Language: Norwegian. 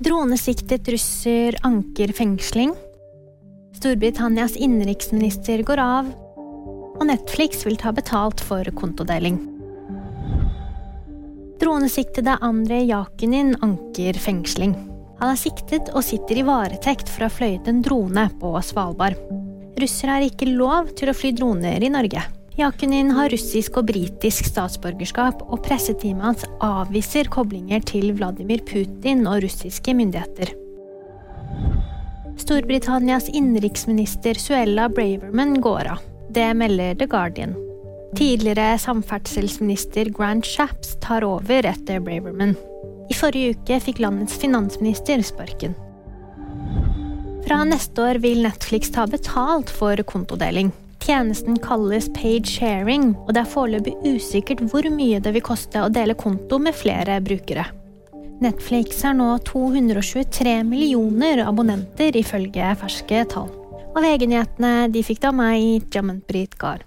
Dronesiktet russer anker fengsling. Storbritannias innenriksminister går av. Og Netflix vil ta betalt for kontodeling. Dronesiktede Andrej Jakunin anker fengsling. Han er siktet og sitter i varetekt for å ha fløyet en drone på Svalbard. Russere har ikke lov til å fly droner i Norge. Jakinin har russisk og britisk statsborgerskap, og presseteamet hans avviser koblinger til Vladimir Putin og russiske myndigheter. Storbritannias innenriksminister Suella Braverman går av. Det melder The Guardian. Tidligere samferdselsminister Grant Shapps tar over etter Braverman. I forrige uke fikk landets finansminister sparken. Fra neste år vil Netflix ta betalt for kontodeling. Tjenesten kalles paid sharing, og det er foreløpig usikkert hvor mye det vil koste å dele konto med flere brukere. Netflix har nå 223 millioner abonnenter, ifølge ferske tall. Og VG-nyhetene de fikk da meg, Jamantbrit Gahr.